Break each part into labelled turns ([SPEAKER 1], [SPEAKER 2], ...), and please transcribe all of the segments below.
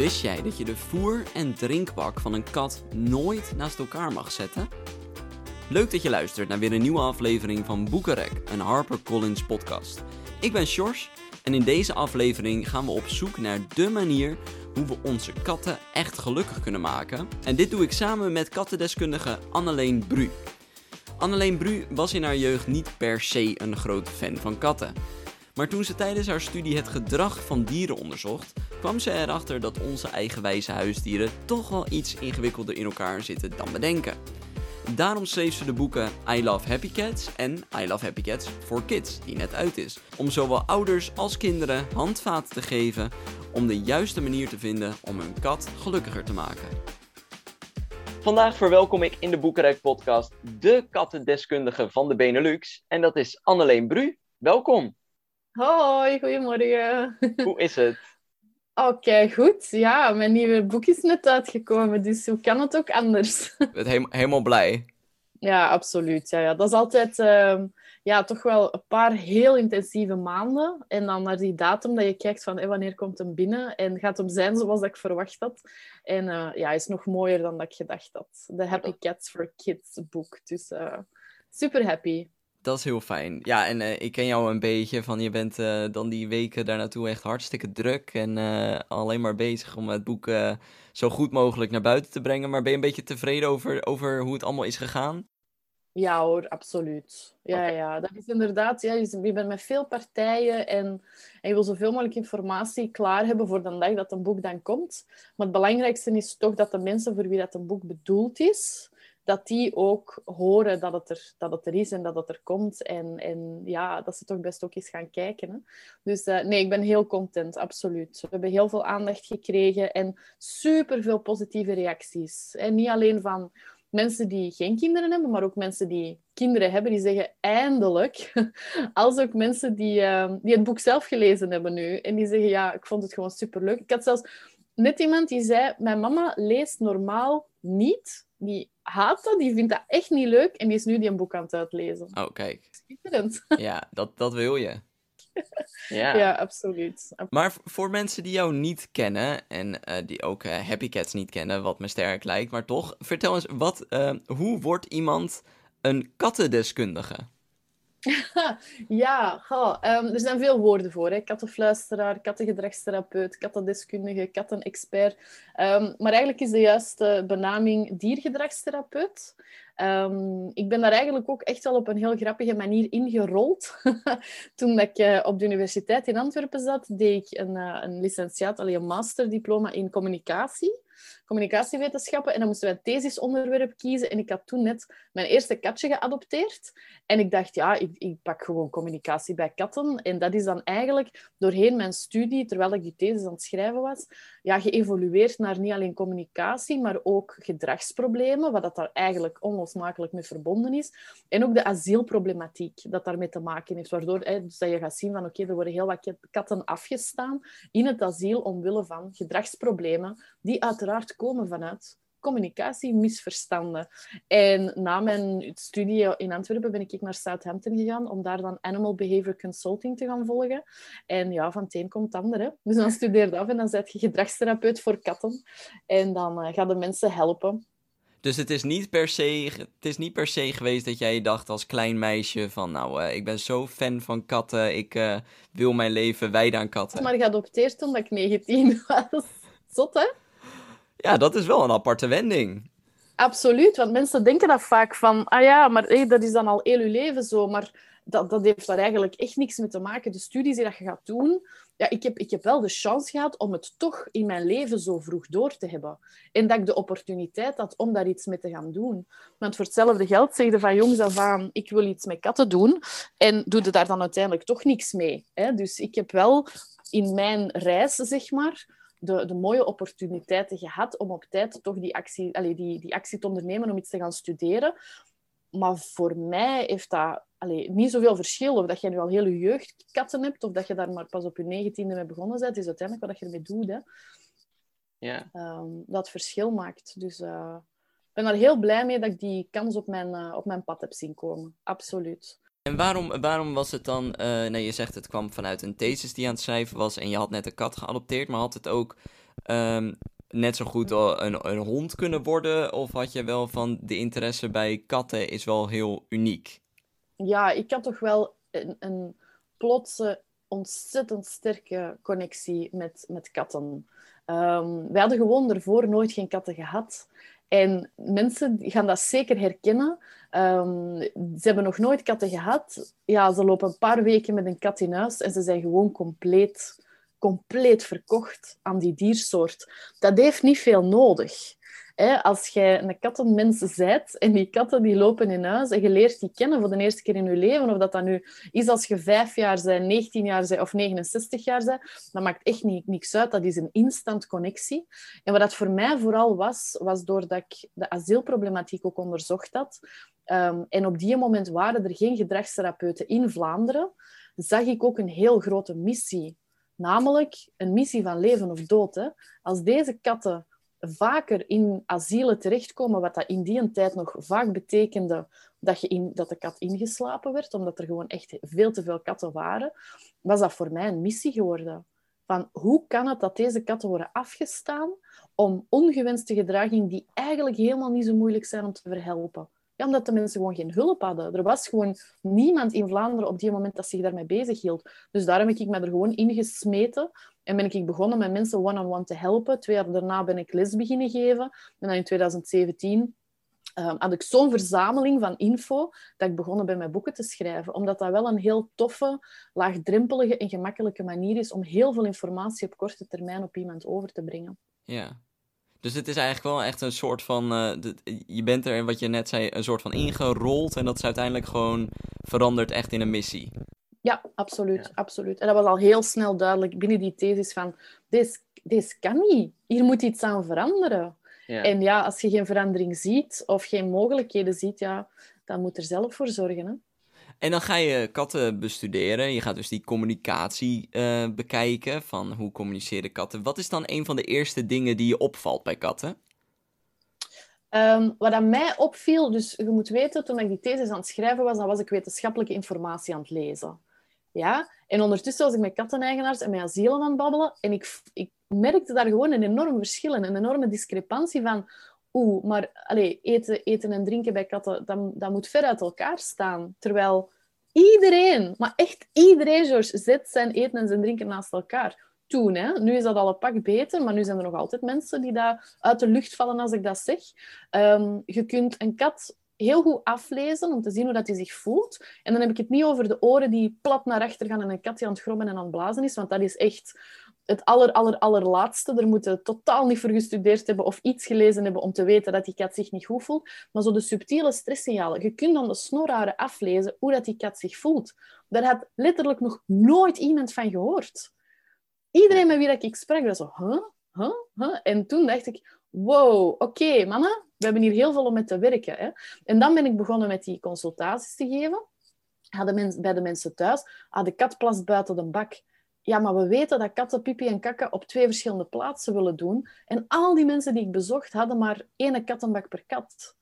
[SPEAKER 1] Wist jij dat je de voer- en drinkbak van een kat nooit naast elkaar mag zetten? Leuk dat je luistert naar weer een nieuwe aflevering van Boekenrek, een HarperCollins podcast. Ik ben Sjors en in deze aflevering gaan we op zoek naar de manier hoe we onze katten echt gelukkig kunnen maken. En dit doe ik samen met kattendeskundige Anneleen Bru. Anneleen Bru was in haar jeugd niet per se een grote fan van katten. Maar toen ze tijdens haar studie het gedrag van dieren onderzocht, kwam ze erachter dat onze eigenwijze huisdieren toch wel iets ingewikkelder in elkaar zitten dan we denken. Daarom schreef ze de boeken I Love Happy Cats en I Love Happy Cats for Kids, die net uit is. Om zowel ouders als kinderen handvaten te geven om de juiste manier te vinden om hun kat gelukkiger te maken. Vandaag verwelkom ik in de Boekenrijk podcast de kattendeskundige van de Benelux. En dat is Anneleen Bru. Welkom.
[SPEAKER 2] Hoi, goedemorgen.
[SPEAKER 1] Hoe is het?
[SPEAKER 2] Oké, goed. Ja, mijn nieuwe boek is net uitgekomen, dus hoe kan het ook anders?
[SPEAKER 1] Ik ben he helemaal blij.
[SPEAKER 2] Ja, absoluut. Ja, ja. Dat is altijd uh, ja, toch wel een paar heel intensieve maanden. En dan naar die datum dat je kijkt van hey, wanneer komt hem binnen en gaat hem zijn zoals ik verwacht had. En uh, ja, is nog mooier dan dat ik gedacht had. De Happy Cats for Kids boek. Dus uh, super happy.
[SPEAKER 1] Dat is heel fijn. Ja, en uh, ik ken jou een beetje van je bent uh, dan die weken daar naartoe echt hartstikke druk en uh, alleen maar bezig om het boek zo goed mogelijk naar buiten te brengen. Maar ben je een beetje tevreden over, over hoe het allemaal is gegaan?
[SPEAKER 2] Ja hoor, absoluut. Ja, okay. ja, dat is inderdaad, ja, je bent met veel partijen en, en je wil zoveel mogelijk informatie klaar hebben voor de dag dat een boek dan komt. Maar het belangrijkste is toch dat de mensen voor wie dat een boek bedoeld is, dat die ook horen dat het er, dat het er is en dat het er komt. En, en ja, dat ze toch best ook eens gaan kijken. Hè. Dus uh, nee, ik ben heel content, absoluut. We hebben heel veel aandacht gekregen en superveel positieve reacties. En niet alleen van mensen die geen kinderen hebben, maar ook mensen die kinderen hebben, die zeggen eindelijk. Als ook mensen die, uh, die het boek zelf gelezen hebben nu. En die zeggen, ja, ik vond het gewoon superleuk. Ik had zelfs net iemand die zei, mijn mama leest normaal niet. Die haat dat, die vindt dat echt niet leuk. En die is nu die een boek aan het uitlezen.
[SPEAKER 1] Oh, kijk.
[SPEAKER 2] Schitterend.
[SPEAKER 1] Ja, dat, dat wil je.
[SPEAKER 2] Ja. ja, absoluut.
[SPEAKER 1] Maar voor mensen die jou niet kennen en uh, die ook uh, Happy Cats niet kennen, wat me sterk lijkt, maar toch, vertel eens, wat, uh, hoe wordt iemand een kattendeskundige?
[SPEAKER 2] ja, um, er zijn veel woorden voor. Hè. Kattenfluisteraar, kattengedragstherapeut, kattendeskundige, kattenexpert. Um, maar eigenlijk is de juiste benaming diergedragstherapeut. Um, ik ben daar eigenlijk ook echt wel op een heel grappige manier ingerold. Toen ik uh, op de universiteit in Antwerpen zat, deed ik een, uh, een licentiaat, alleen een masterdiploma in communicatie communicatiewetenschappen. En dan moesten wij een thesisonderwerp kiezen. En ik had toen net mijn eerste katje geadopteerd. En ik dacht, ja, ik, ik, pak gewoon communicatie bij katten. En dat is dan eigenlijk doorheen mijn studie, terwijl ik die thesis aan het schrijven was, ja, geëvolueerd naar niet alleen communicatie, maar ook gedragsproblemen, wat dat daar eigenlijk onlosmakelijk mee verbonden is. En ook de asielproblematiek dat daarmee te maken heeft. Waardoor hè, dus dat je gaat zien van, oké, er worden heel wat katten afgestaan in het asiel omwille van gedragsproblemen die uiteraard komen vanuit communicatiemisverstanden. En na mijn studie in Antwerpen ben ik naar Southampton gegaan om daar dan Animal Behavior Consulting te gaan volgen. En ja, van het een komt het ander. Hè. Dus dan studeer je af en dan ben je gedragstherapeut voor katten. En dan uh, ga de mensen helpen.
[SPEAKER 1] Dus het is, niet per se, het is niet per se geweest dat jij dacht als klein meisje van... nou, uh, ik ben zo fan van katten, ik uh, wil mijn leven wijden aan katten.
[SPEAKER 2] Maar geadopteerd toen ik 19 was. Zot, hè?
[SPEAKER 1] Ja, dat is wel een aparte wending.
[SPEAKER 2] Absoluut, want mensen denken dat vaak van... ah ja, maar dat is dan al heel je leven zo, maar dat, dat heeft daar eigenlijk echt niks mee te maken. De studies die dat je gaat doen... Ja, ik heb, ik heb wel de chance gehad om het toch in mijn leven zo vroeg door te hebben. En dat ik de opportuniteit had om daar iets mee te gaan doen. Want voor hetzelfde geld zeg van jongs af aan, ik wil iets met katten doen. En doe je daar dan uiteindelijk toch niks mee. Hè? Dus ik heb wel in mijn reis, zeg maar de, de mooie opportuniteiten gehad om op tijd toch die actie, allez, die, die actie te ondernemen om iets te gaan studeren. Maar voor mij heeft dat allez, niet zoveel verschil of dat je nu al heel je jeugd katten hebt of dat je daar maar pas op je negentiende mee begonnen bent. is uiteindelijk wat je ermee doet. Hè.
[SPEAKER 1] Ja.
[SPEAKER 2] Um, dat verschil maakt. Dus uh, ik ben er heel blij mee dat ik die kans op mijn, uh, op mijn pad heb zien komen. Absoluut.
[SPEAKER 1] En waarom, waarom was het dan, uh, nee, je zegt het kwam vanuit een thesis die aan het schrijven was en je had net een kat geadopteerd, maar had het ook ehm, net zo goed een, een hond kunnen worden? Of had je wel van de interesse bij katten is wel heel uniek?
[SPEAKER 2] Ja, ik had toch wel een, een plotse, ontzettend sterke connectie met, met katten. Um, wij hadden gewoon ervoor nooit geen katten gehad. En mensen gaan dat zeker herkennen. Um, ze hebben nog nooit katten gehad. Ja, ze lopen een paar weken met een kat in huis en ze zijn gewoon compleet compleet verkocht aan die diersoort. Dat heeft niet veel nodig. als jij een kattenmens bent en die katten die lopen in huis en je leert die kennen voor de eerste keer in je leven, of dat dat nu is als je vijf jaar bent, 19 jaar bent of 69 jaar bent, dat maakt echt niet, niks uit. Dat is een instant connectie. En wat dat voor mij vooral was, was doordat ik de asielproblematiek ook onderzocht had. Um, en op die moment waren er geen gedragstherapeuten in Vlaanderen, zag ik ook een heel grote missie Namelijk een missie van leven of dood. Hè. Als deze katten vaker in asielen terechtkomen, wat dat in die tijd nog vaak betekende dat, je in, dat de kat ingeslapen werd, omdat er gewoon echt veel te veel katten waren, was dat voor mij een missie geworden. Van hoe kan het dat deze katten worden afgestaan om ongewenste gedragingen die eigenlijk helemaal niet zo moeilijk zijn om te verhelpen? Ja, omdat de mensen gewoon geen hulp hadden. Er was gewoon niemand in Vlaanderen op die moment dat zich daarmee bezig hield. Dus daarom heb ik me er gewoon ingesmeten en ben ik begonnen met mensen one-on-one te helpen. Twee jaar daarna ben ik les beginnen geven. En dan in 2017 ehm, had ik zo'n verzameling van info dat ik begonnen bij mijn boeken te schrijven. Omdat dat wel een heel toffe, laagdrempelige en gemakkelijke manier is om heel veel informatie op korte termijn op iemand over te brengen.
[SPEAKER 1] Ja, dus het is eigenlijk wel echt een soort van. Uh, je bent er, wat je net zei, een soort van ingerold. En dat is uiteindelijk gewoon veranderd echt in een missie.
[SPEAKER 2] Ja, absoluut. absoluut. En dat was al heel snel duidelijk binnen die thesis van... Deze, deze kan niet. Hier moet iets aan veranderen. Ja. En ja, als je geen verandering ziet of geen mogelijkheden ziet, ja, dan moet er zelf voor zorgen. Hè?
[SPEAKER 1] En dan ga je katten bestuderen. Je gaat dus die communicatie uh, bekijken van hoe communiceren katten. Wat is dan een van de eerste dingen die je opvalt bij katten?
[SPEAKER 2] Um, wat aan mij opviel, dus je moet weten, toen ik die thesis aan het schrijven was, dan was ik wetenschappelijke informatie aan het lezen. Ja? En ondertussen was ik met katteneigenaars en met asielen aan het babbelen. En ik, ik merkte daar gewoon een enorm verschil en een enorme discrepantie van... Oeh, maar allez, eten, eten en drinken bij katten, dat, moet ver uit elkaar staan. Terwijl iedereen, maar echt iedereen, George, zet zijn eten en zijn drinken naast elkaar. Toen, hè. Nu is dat al een pak beter, maar nu zijn er nog altijd mensen die daar uit de lucht vallen als ik dat zeg. Ehm, je kunt een kat heel goed aflezen om te zien hoe dat hij zich voelt. En dan heb ik het niet over de oren die plat naar achter gaan en een katje aan het grommen en aan het blazen is, want dat is echt het aller, aller, allerlaatste. Er moeten totaal niet voor gestudeerd hebben of iets gelezen hebben om te weten dat die kat zich niet goed voelt. Maar zo de subtiele stresssignalen. Je kunt dan de snorharen aflezen hoe dat die kat zich voelt. Daar had letterlijk nog nooit iemand van gehoord. Iedereen met wie ik sprak, was zo, huh? En toen dacht ik, wow, oké, mannen, we hebben hier heel veel om mee te werken. Hè? En dan ben ik begonnen met die consultaties te geven. Bij de mensen thuis, ah, de kat plast buiten de bak. Ja, maar we weten dat katten pipi en kakken op twee verschillende plaatsen willen doen. En al die mensen die ik bezocht hadden maar één kattenbak per kat.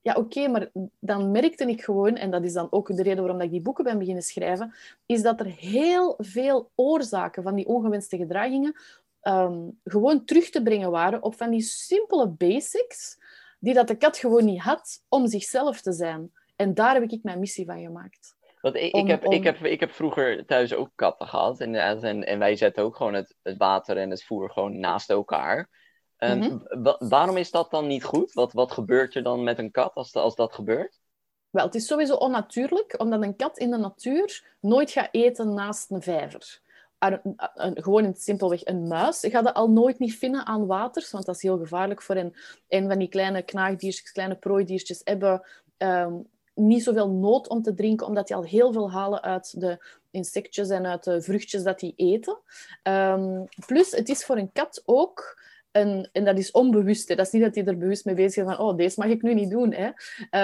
[SPEAKER 2] Ja, oké, maar dan merkte ik gewoon, en dat is dan ook de reden waarom ik die boeken ben beginnen schrijven, is dat er heel veel oorzaken van die ongewenste gedragingen um, gewoon terug te brengen waren op van die simpele basics die dat de kat gewoon niet had om zichzelf te zijn. En daar heb ik mijn missie van gemaakt.
[SPEAKER 3] Want ik, ik, heb, ik, heb, ik heb vroeger thuis ook katten gehad. En, en, en wij zetten ook gewoon het, het water en het voer gewoon naast elkaar. Um, Waarom is dat dan niet goed? Wat, wat gebeurt er dan met een kat als, als dat gebeurt?
[SPEAKER 2] Wel, het is sowieso onnatuurlijk, omdat een kat in de natuur nooit gaat eten naast een vijver. Een, gewoon simpelweg een muis ga je al nooit niet vinden aan waters, want dat is heel gevaarlijk voor hen. En van die kleine knaagdiertjes, kleine prooidiertjes hebben um, niet zoveel nood om te drinken, omdat die al heel veel halen uit de insectjes en uit de vruchtjes dat die eten. Um, plus, het is voor een kat ook... Een, en dat is onbewust. Hè. Dat is niet dat hij er bewust mee bezig is van oh, deze mag ik nu niet doen. Hè.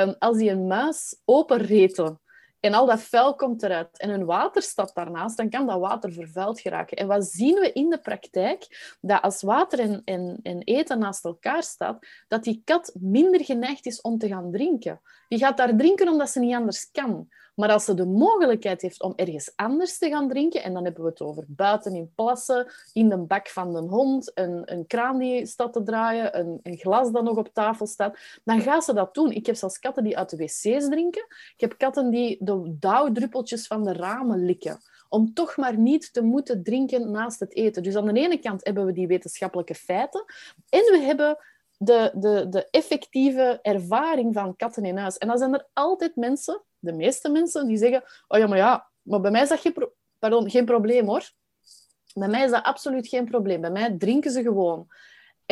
[SPEAKER 2] Um, als die een muis openreten en al dat vuil komt eruit en een water staat daarnaast, dan kan dat water vervuild geraken. En wat zien we in de praktijk? Dat als water en, en, en eten naast elkaar staat, dat die kat minder geneigd is om te gaan drinken. Die gaat daar drinken omdat ze niet anders kan. Maar als ze de mogelijkheid heeft om ergens anders te gaan drinken, en dan hebben we het over buiten in plassen, in de bak van de hond, een, een kraan die staat te draaien, een, een glas dat nog op tafel staat, dan gaat ze dat doen. Ik heb zelfs katten die uit de wc's drinken. Ik heb katten die de dauwdruppeltjes van de ramen likken om toch maar niet te moeten drinken naast het eten. Dus aan de ene kant hebben we die wetenschappelijke feiten en we hebben de, de, de effectieve ervaring van katten in huis. En dan zijn er altijd mensen, de meeste mensen, die zeggen: Oh ja, maar ja, maar bij mij is dat pardon, geen probleem hoor. Bij mij is dat absoluut geen probleem. Bij mij drinken ze gewoon.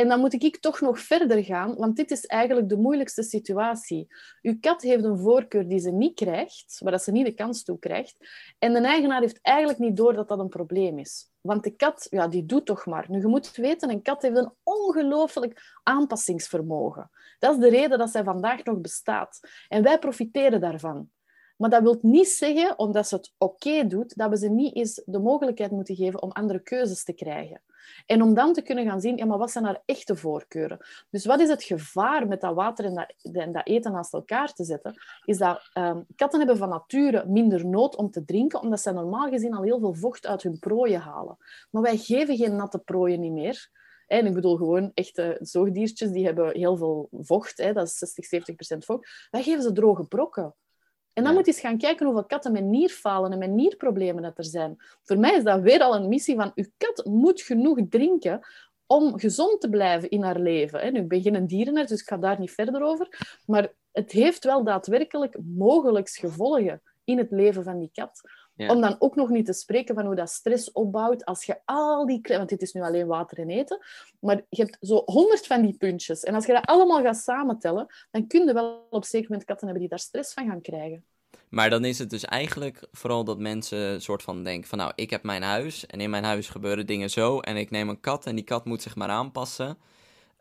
[SPEAKER 2] En dan moet ik toch nog verder gaan, want dit is eigenlijk de moeilijkste situatie. Uw kat heeft een voorkeur die ze niet krijgt, waar ze niet de kans toe krijgt. En de eigenaar heeft eigenlijk niet door dat dat een probleem is. Want de kat, ja, die doet toch maar. Nu, je moet weten, een kat heeft een ongelooflijk aanpassingsvermogen. Dat is de reden dat zij vandaag nog bestaat. En wij profiteren daarvan. Maar dat wil niet zeggen, omdat ze het oké doet, dat we ze niet eens de mogelijkheid moeten geven om andere keuzes te krijgen. En om dan te kunnen gaan zien, ja, maar wat zijn haar echte voorkeuren? Dus wat is het gevaar met dat water en dat, en dat eten naast elkaar te zetten? Is dat um, katten hebben van nature minder nood om te drinken, omdat ze normaal gezien al heel veel vocht uit hun prooien halen. Maar wij geven geen natte prooien niet meer. En ik bedoel gewoon echte zoogdiertjes, die hebben heel veel vocht. Hè, dat is 60, 70 procent vocht. Wij geven ze droge brokken. En dan moet je eens gaan kijken hoeveel katten met nierfalen en met nierproblemen dat er zijn. Voor mij is dat weer al een missie van, uw kat moet genoeg drinken om gezond te blijven in haar leven. Nu, ik ben geen dierenarts, dus ik ga daar niet verder over. Maar het heeft wel daadwerkelijk mogelijks gevolgen in het leven van die kat. Om dan ook nog niet te spreken van hoe dat stress opbouwt als je al die... Want dit is nu alleen water en eten. Maar je hebt zo honderd van die puntjes. En als je dat allemaal gaat samentellen, dan kun je wel op zeker moment katten hebben die daar stress van gaan krijgen.
[SPEAKER 1] Maar dan is het dus eigenlijk vooral dat mensen soort van denken van... Nou, ik heb mijn huis en in mijn huis gebeuren dingen zo. En ik neem een kat en die kat moet zich maar aanpassen.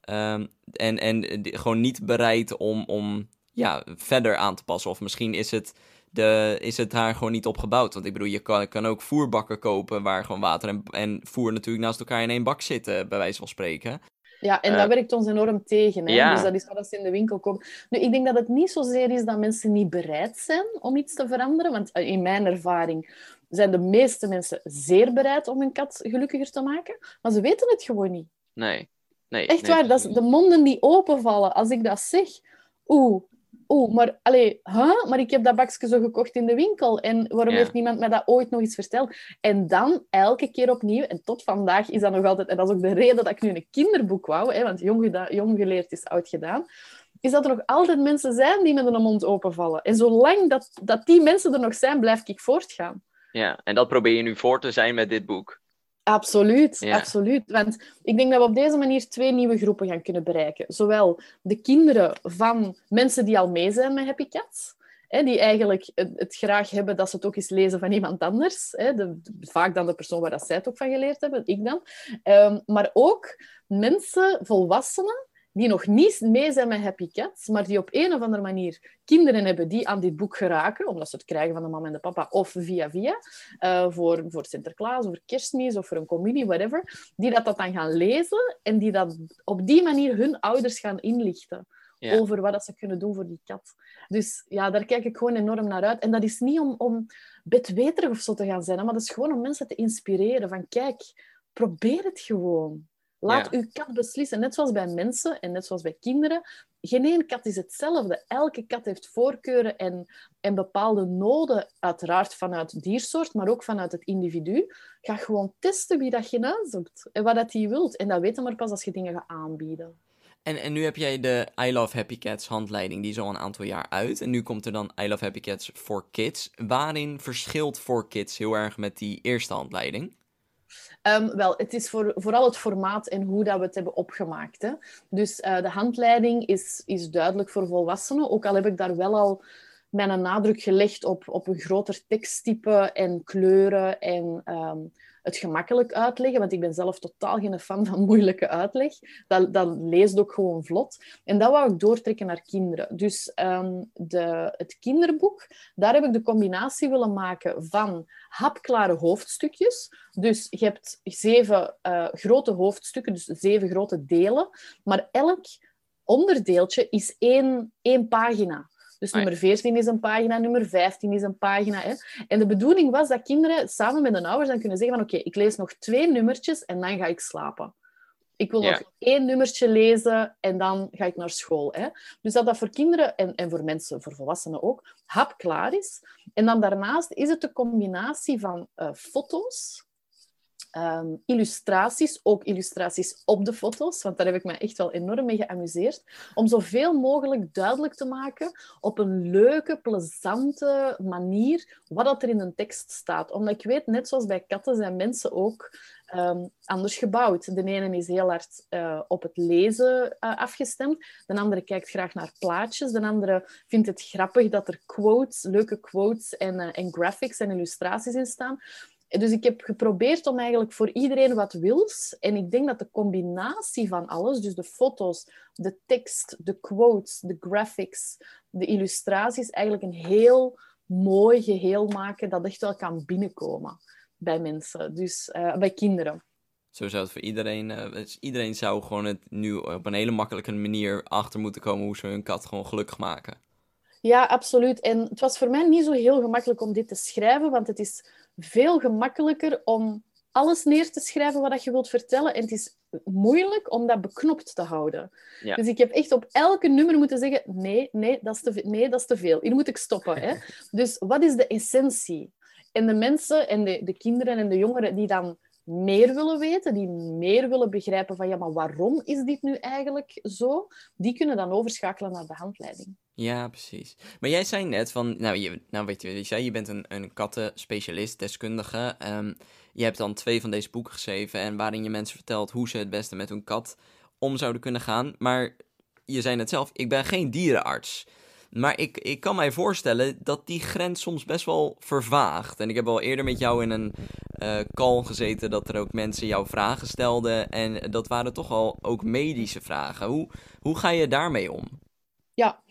[SPEAKER 1] Ehm, en, en gewoon niet bereid om, om ja, verder aan te passen. Of misschien is het de, is het daar gewoon niet op gebouwd. Want ik bedoel, je kan, kan ook voerbakken kopen waar gewoon water en, en voer natuurlijk naast elkaar in één bak zitten, bij wijze van spreken.
[SPEAKER 2] Ja, en uh, dat werkt ons enorm tegen. Hè? Ja. Dus dat is wat ze in de winkel komen. Nu, ik denk dat het niet zozeer is dat mensen niet bereid zijn om iets te veranderen. Want eh, in mijn ervaring zijn de meeste mensen zeer bereid om hun kat gelukkiger te maken. Maar ze weten het gewoon niet.
[SPEAKER 3] Nee. nee
[SPEAKER 2] Echt waar, dat is de monden die openvallen als ik dat zeg. Oeh, oeh, maar, allee, huh? maar ik heb dat bakje zo gekocht in de winkel. En waarom heeft niemand mij dat ooit nog eens verteld? En dan elke keer opnieuw, en tot vandaag is dat nog altijd... En dat is ook de reden dat ik nu een kinderboek wou, hè, want jong, jong geleerd is oud gedaan is dat er nog altijd mensen zijn die met een mond openvallen. En zolang dat, dat die mensen er nog zijn, blijf ik voortgaan.
[SPEAKER 3] Ja, en dat probeer je nu voor te zijn met dit boek.
[SPEAKER 2] Absoluut, absoluut. Want ik denk dat we op deze manier twee nieuwe groepen gaan kunnen bereiken. Zowel de kinderen van mensen die al mee zijn met Happy Cats, hè, die eigenlijk het, graag hebben dat ze het ook eens lezen van iemand anders. Hè, de, vaak dan de persoon waar dat zij het ook van geleerd hebben, ik dan. Um, maar ook mensen, volwassenen, die nog niet mee zijn met Happy Cats, maar die op een of andere manier kinderen hebben die aan dit boek geraken, omdat ze het krijgen van de mama en de papa, of via via, uh, voor, voor Sinterklaas, of voor kerstmis, of voor een communie, whatever, die dat, dat dan gaan lezen en die dat op die manier hun ouders gaan inlichten. Over wat dat ze kunnen doen voor die kat. Dus ja, daar kijk ik gewoon enorm naar uit. En dat is niet om, om bedweterig of zo te gaan zijn, maar dat is gewoon om mensen te inspireren. Van kijk, probeer het gewoon. Laat uw kat beslissen, net zoals bij mensen en net zoals bij kinderen. Geen één kat is hetzelfde. Elke kat heeft voorkeuren en, en bepaalde noden, uiteraard vanuit diersoort, maar ook vanuit het individu. Ga gewoon testen wie dat je uitzoekt en wat dat hij wilt. En dat weten maar pas als je dingen gaat aanbieden.
[SPEAKER 1] En, en nu heb jij de I Love Happy Cats handleiding, die is al een aantal jaar uit. En nu komt er dan I Love Happy Cats for Kids. Waarin verschilt for Kids heel erg met die eerste handleiding?
[SPEAKER 2] Um, wel, het is voor, vooral het formaat en hoe dat we het hebben opgemaakt. Hè. Dus uh, de handleiding is, is duidelijk voor volwassenen, ook al heb ik daar wel al mijn nadruk gelegd op, op een groter teksttype en kleuren en um, het gemakkelijk uitleggen, want ik ben zelf totaal geen fan van moeilijke uitleg. Dat, dat leest ook gewoon vlot. En dat wou ik doortrekken naar kinderen. Dus um, de, het kinderboek, daar heb ik de combinatie willen maken van hapklare hoofdstukjes. Dus je hebt zeven uh, grote hoofdstukken, dus zeven grote delen, maar elk onderdeeltje is één, één pagina. Dus nummer 14 is een pagina, nummer 15 is een pagina. Hè. En de bedoeling was dat kinderen samen met hun ouders dan kunnen zeggen van oké, ik lees nog twee nummertjes en dan ga ik slapen. Ik wil nog één nummertje lezen en dan ga ik naar school. Hè. Dus dat dat voor kinderen en, en voor mensen, voor volwassenen ook, hapklaar is. En dan daarnaast is het de combinatie van uh, foto's, um, illustraties, ook illustraties op de foto's, want daar heb ik me echt wel enorm mee geamuseerd, om zoveel mogelijk duidelijk te maken op een leuke, plezante manier wat dat er in een tekst staat. Omdat ik weet, net zoals bij katten zijn mensen ook um, anders gebouwd. De ene is heel hard uh, op het lezen uh, afgestemd. De andere kijkt graag naar plaatjes. De andere vindt het grappig dat er quotes, leuke quotes en, uh, en graphics en illustraties in staan. Dus ik heb geprobeerd om eigenlijk voor iedereen wat wils. En ik denk dat de combinatie van alles, dus de foto's, de tekst, de quotes, de graphics, de illustraties, eigenlijk een heel mooi geheel maken dat echt wel kan binnenkomen bij mensen, dus uh, bij kinderen.
[SPEAKER 1] Zo zou het voor iedereen. Uh, dus iedereen zou gewoon het nu op een hele makkelijke manier achter moeten komen hoe ze hun kat gewoon gelukkig maken.
[SPEAKER 2] Ja, absoluut. En het was voor mij niet zo heel gemakkelijk om dit te schrijven, want het is veel gemakkelijker om alles neer te schrijven wat je wilt vertellen. En het is moeilijk om dat beknopt te houden. Ja. Dus ik heb echt op elke nummer moeten zeggen: nee, nee, dat is te, nee, dat is te veel. Hier moet ik stoppen. Hè? Dus wat is de essentie? En de mensen en de, de kinderen en de jongeren die dan meer willen weten, die meer willen begrijpen van ja, maar waarom is dit nu eigenlijk zo? Die kunnen dan overschakelen naar de handleiding.
[SPEAKER 1] Ja, precies. Maar jij zei net van, nou, je, nou weet je, je zei, je bent een, een kattenspecialist, deskundige. Um, je hebt dan twee van deze boeken geschreven en waarin je mensen vertelt hoe ze het beste met hun kat om zouden kunnen gaan. Maar je zei net zelf, ik ben geen dierenarts. Maar ik, ik kan mij voorstellen dat die grens soms best wel vervaagt. En ik heb al eerder met jou in een uh, call gezeten dat er ook mensen jou vragen stelden. En dat waren toch al ook medische vragen. Hoe, hoe ga je daarmee om?
[SPEAKER 2] Ja,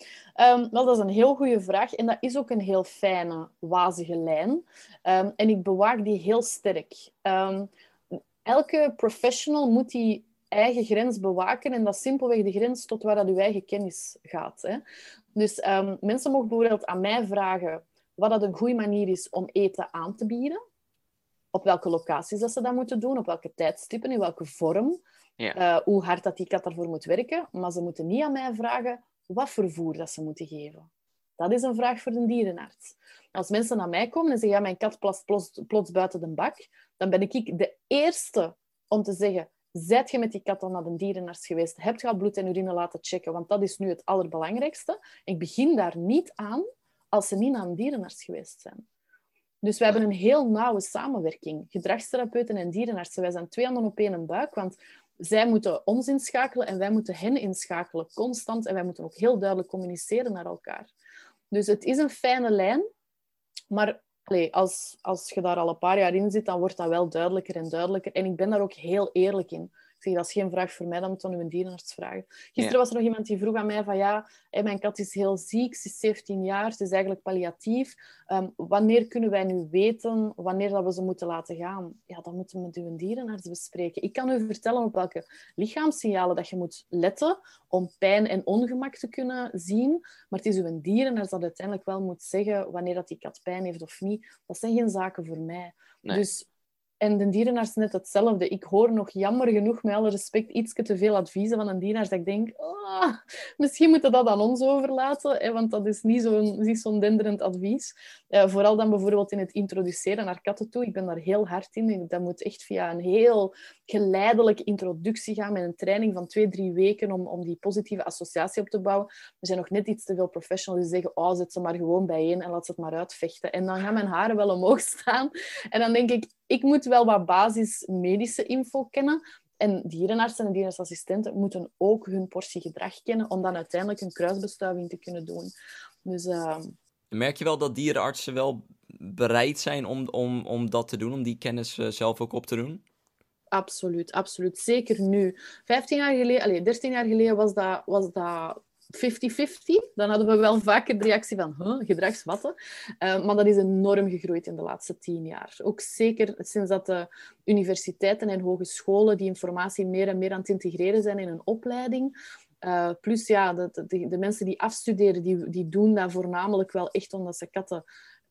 [SPEAKER 2] um, wel, dat is een heel goede vraag. En dat is ook een heel fijne, wazige lijn. Um, en ik bewaak die heel sterk. Um, elke professional moet die eigen grens bewaken. En dat is simpelweg de grens tot waar dat uw eigen kennis gaat. Hè. Dus mensen mogen bijvoorbeeld aan mij vragen wat dat een goede manier is om eten aan te bieden. Op welke locaties dat ze dat moeten doen, op welke tijdstippen, in welke vorm. Ja. Uh, hoe hard dat die kat daarvoor moet werken. Maar ze moeten niet aan mij vragen wat voor voer dat ze moeten geven. Dat is een vraag voor een dierenarts. Als mensen naar mij komen en zeggen, ja, mijn kat plast plots, buiten de bak, dan ben ik de eerste om te zeggen, Zijt je met die kat al naar de dierenarts geweest? Heb je al bloed en urine laten checken? Want dat is nu het allerbelangrijkste. Ik begin daar niet aan als ze niet naar een dierenarts geweest zijn. Dus we hebben een heel nauwe samenwerking. Gedragstherapeuten en dierenartsen, wij zijn twee handen op één buik, want zij moeten ons inschakelen en wij moeten hen inschakelen, constant. En wij moeten ook heel duidelijk communiceren naar elkaar. Dus het is een fijne lijn, maar als, als je daar al een paar jaar in zit, dan wordt dat wel duidelijker en duidelijker. En ik ben daar ook heel eerlijk in. Ik zeg, dat is geen vraag voor mij, dan moet dan een dierenarts vragen. Gisteren was er nog iemand die vroeg aan mij van ja, mijn kat is heel ziek, ze is 17 jaar, ze is eigenlijk palliatief. Um, wanneer kunnen wij nu weten wanneer dat we ze moeten laten gaan? Ja, dat moeten we met uw dierenarts bespreken. Ik kan u vertellen op welke lichaamssignalen dat je moet letten om pijn en ongemak te kunnen zien. Maar het is uw dierenarts dat uiteindelijk wel moet zeggen wanneer dat die kat pijn heeft of niet. Dat zijn geen zaken voor mij. Dus en de dierenarts net hetzelfde. Ik hoor nog jammer genoeg, met alle respect, iets te veel adviezen van een dierenarts dat ik denk, oh, misschien moeten we dat aan ons overlaten, hè, want dat is niet zo'n zo denderend advies. Uh, vooral dan bijvoorbeeld in het introduceren naar katten toe. Ik ben daar heel hard in. Dat moet echt via een heel geleidelijke introductie gaan met een training van twee, drie weken om, om die positieve associatie op te bouwen. Er zijn nog net iets te veel professionals die zeggen, oh, zet ze maar gewoon bijeen en laat ze het maar uitvechten. En dan gaan mijn haren wel omhoog staan. En dan denk ik, ik moet wel wat basis medische info kennen. En dierenartsen en dierenartsassistenten moeten ook hun portie gedrag kennen om dan uiteindelijk een kruisbestuiving te kunnen doen. Dus, uh...
[SPEAKER 1] Merk je wel dat dierenartsen wel bereid zijn om, om, om dat te doen, om die kennis uh, zelf ook op te doen?
[SPEAKER 2] Absoluut, absoluut. Zeker nu. 15 jaar geleden, allez, 13 jaar geleden was dat, was dat 50-50. Dan hadden we wel vaker de reactie van huh, gedragswatten. Uh, maar dat is enorm gegroeid in de laatste tien jaar. Ook zeker sinds dat de universiteiten en hogescholen die informatie meer en meer aan het integreren zijn in een opleiding. Uh, plus ja, de, de, de, mensen die afstuderen, die, die doen dat voornamelijk wel echt omdat ze katten,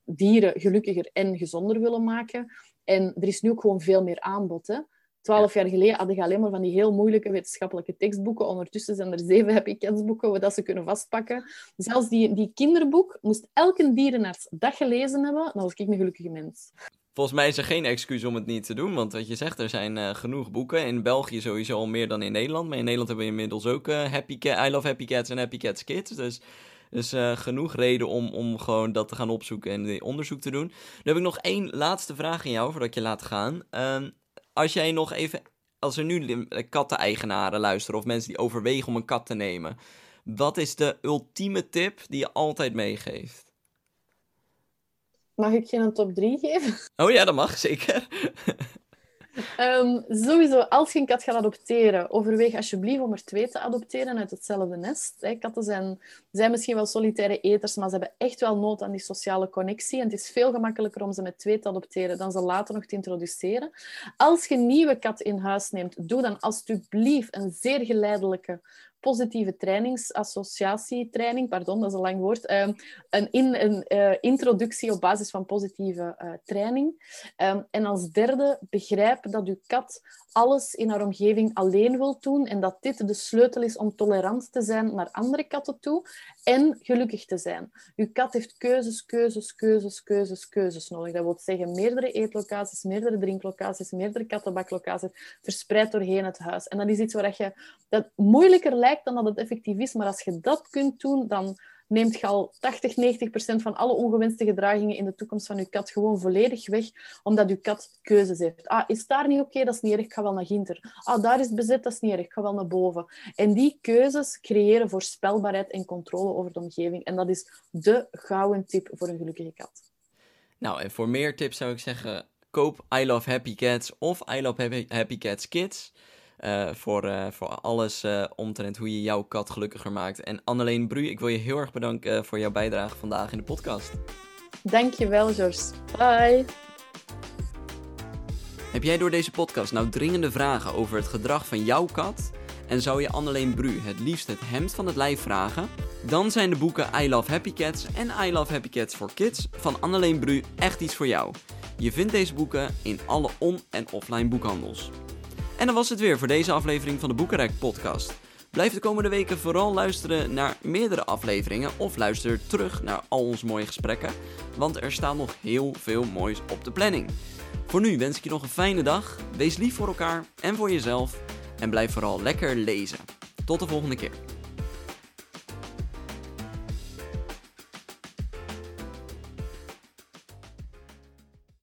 [SPEAKER 2] dieren gelukkiger en gezonder willen maken. En er is nu ook gewoon veel meer aanbod. Hè? Twaalf jaar geleden had je alleen maar van die heel moeilijke wetenschappelijke tekstboeken. Ondertussen zijn er zeven happy cats boeken dat ze kunnen vastpakken. Zelfs die, die kinderboek moest elke dierenarts dat gelezen hebben. Dan was ik een gelukkige mens.
[SPEAKER 1] Volgens mij is er geen excuus om het niet te doen. Want wat je zegt, er zijn uh, genoeg boeken. In België sowieso al meer dan in Nederland. Maar in Nederland hebben we inmiddels ook uh, Happy Cat, I Love Happy Cats en Happy Cats Kids. Dus dus genoeg reden om, om gewoon dat te gaan opzoeken en onderzoek te doen. Nu heb ik nog één laatste vraag aan jou voordat ik je laat gaan. Uh, als jij nog even, als er nu katten-eigenaren luisteren of mensen die overwegen om een kat te nemen, wat is de ultieme tip die je altijd meegeeft?
[SPEAKER 2] Mag ik je een top 3 geven?
[SPEAKER 1] Oh ja, dat mag, zeker.
[SPEAKER 2] Um, sowieso, als je een kat gaat adopteren, overweeg alsjeblieft om er twee te adopteren uit hetzelfde nest. Hè. Katten zijn, zijn misschien wel solitaire eters, maar ze hebben echt wel nood aan die sociale connectie. En het is veel gemakkelijker om ze met twee te adopteren dan ze later nog te introduceren. Als je een nieuwe kat in huis neemt, doe dan alsjeblieft een zeer geleidelijke positieve trainingsassociatietraining, pardon, dat is een lang woord, ehm, een, in, een uh, introductie op basis van positieve uh, training. Um, en als derde, begrijp dat uw kat alles in haar omgeving alleen wil doen en dat dit de sleutel is om tolerant te zijn naar andere katten toe en gelukkig te zijn. Uw kat heeft keuzes, keuzes, keuzes, keuzes, keuzes nodig. Dat wil zeggen meerdere eetlocaties, meerdere drinklocaties, meerdere kattenbaklocaties, verspreid doorheen het huis. En dat is iets waar je, dat moeilijker lijkt dan dat het effectief is, maar als je dat kunt doen, dan neemt je al 80, 90 procent van alle ongewenste gedragingen in de toekomst van je kat gewoon volledig weg, omdat je kat keuzes heeft. Ah, is daar niet oké? Dat is niet erg, ik ga wel naar Ginter. Ah, daar is bezet, dat is niet erg, ik ga wel naar boven. En die keuzes creëren voorspelbaarheid en controle over de omgeving. En dat is de gouden tip voor een gelukkige kat.
[SPEAKER 1] Nou, en voor meer tips zou ik zeggen, koop I Love Happy Cats of I Love Happy Cats Kids. Uh, voor, uh, voor alles uh, omtrent hoe je jouw kat gelukkiger maakt. En Anneleen Bru, ik wil je heel erg bedanken voor jouw bijdrage vandaag in de podcast.
[SPEAKER 2] Dankjewel, George. Bye.
[SPEAKER 1] Heb jij door deze podcast nou dringende vragen over het gedrag van jouw kat? En zou je Anneleen Bru het liefst het hemd van het lijf vragen? Dan zijn de boeken I Love Happy Cats en I Love Happy Cats for Kids van Anneleen Bru echt iets voor jou. Je vindt deze boeken in alle on- en offline boekhandels. En dan was het weer voor deze aflevering van de Boekenrek podcast. Blijf de komende weken vooral luisteren naar meerdere afleveringen of luister terug naar al onze mooie gesprekken, want er staat nog heel veel moois op de planning. Voor nu wens ik je nog een fijne dag, wees lief voor elkaar en voor jezelf en blijf vooral lekker lezen. Tot de volgende keer.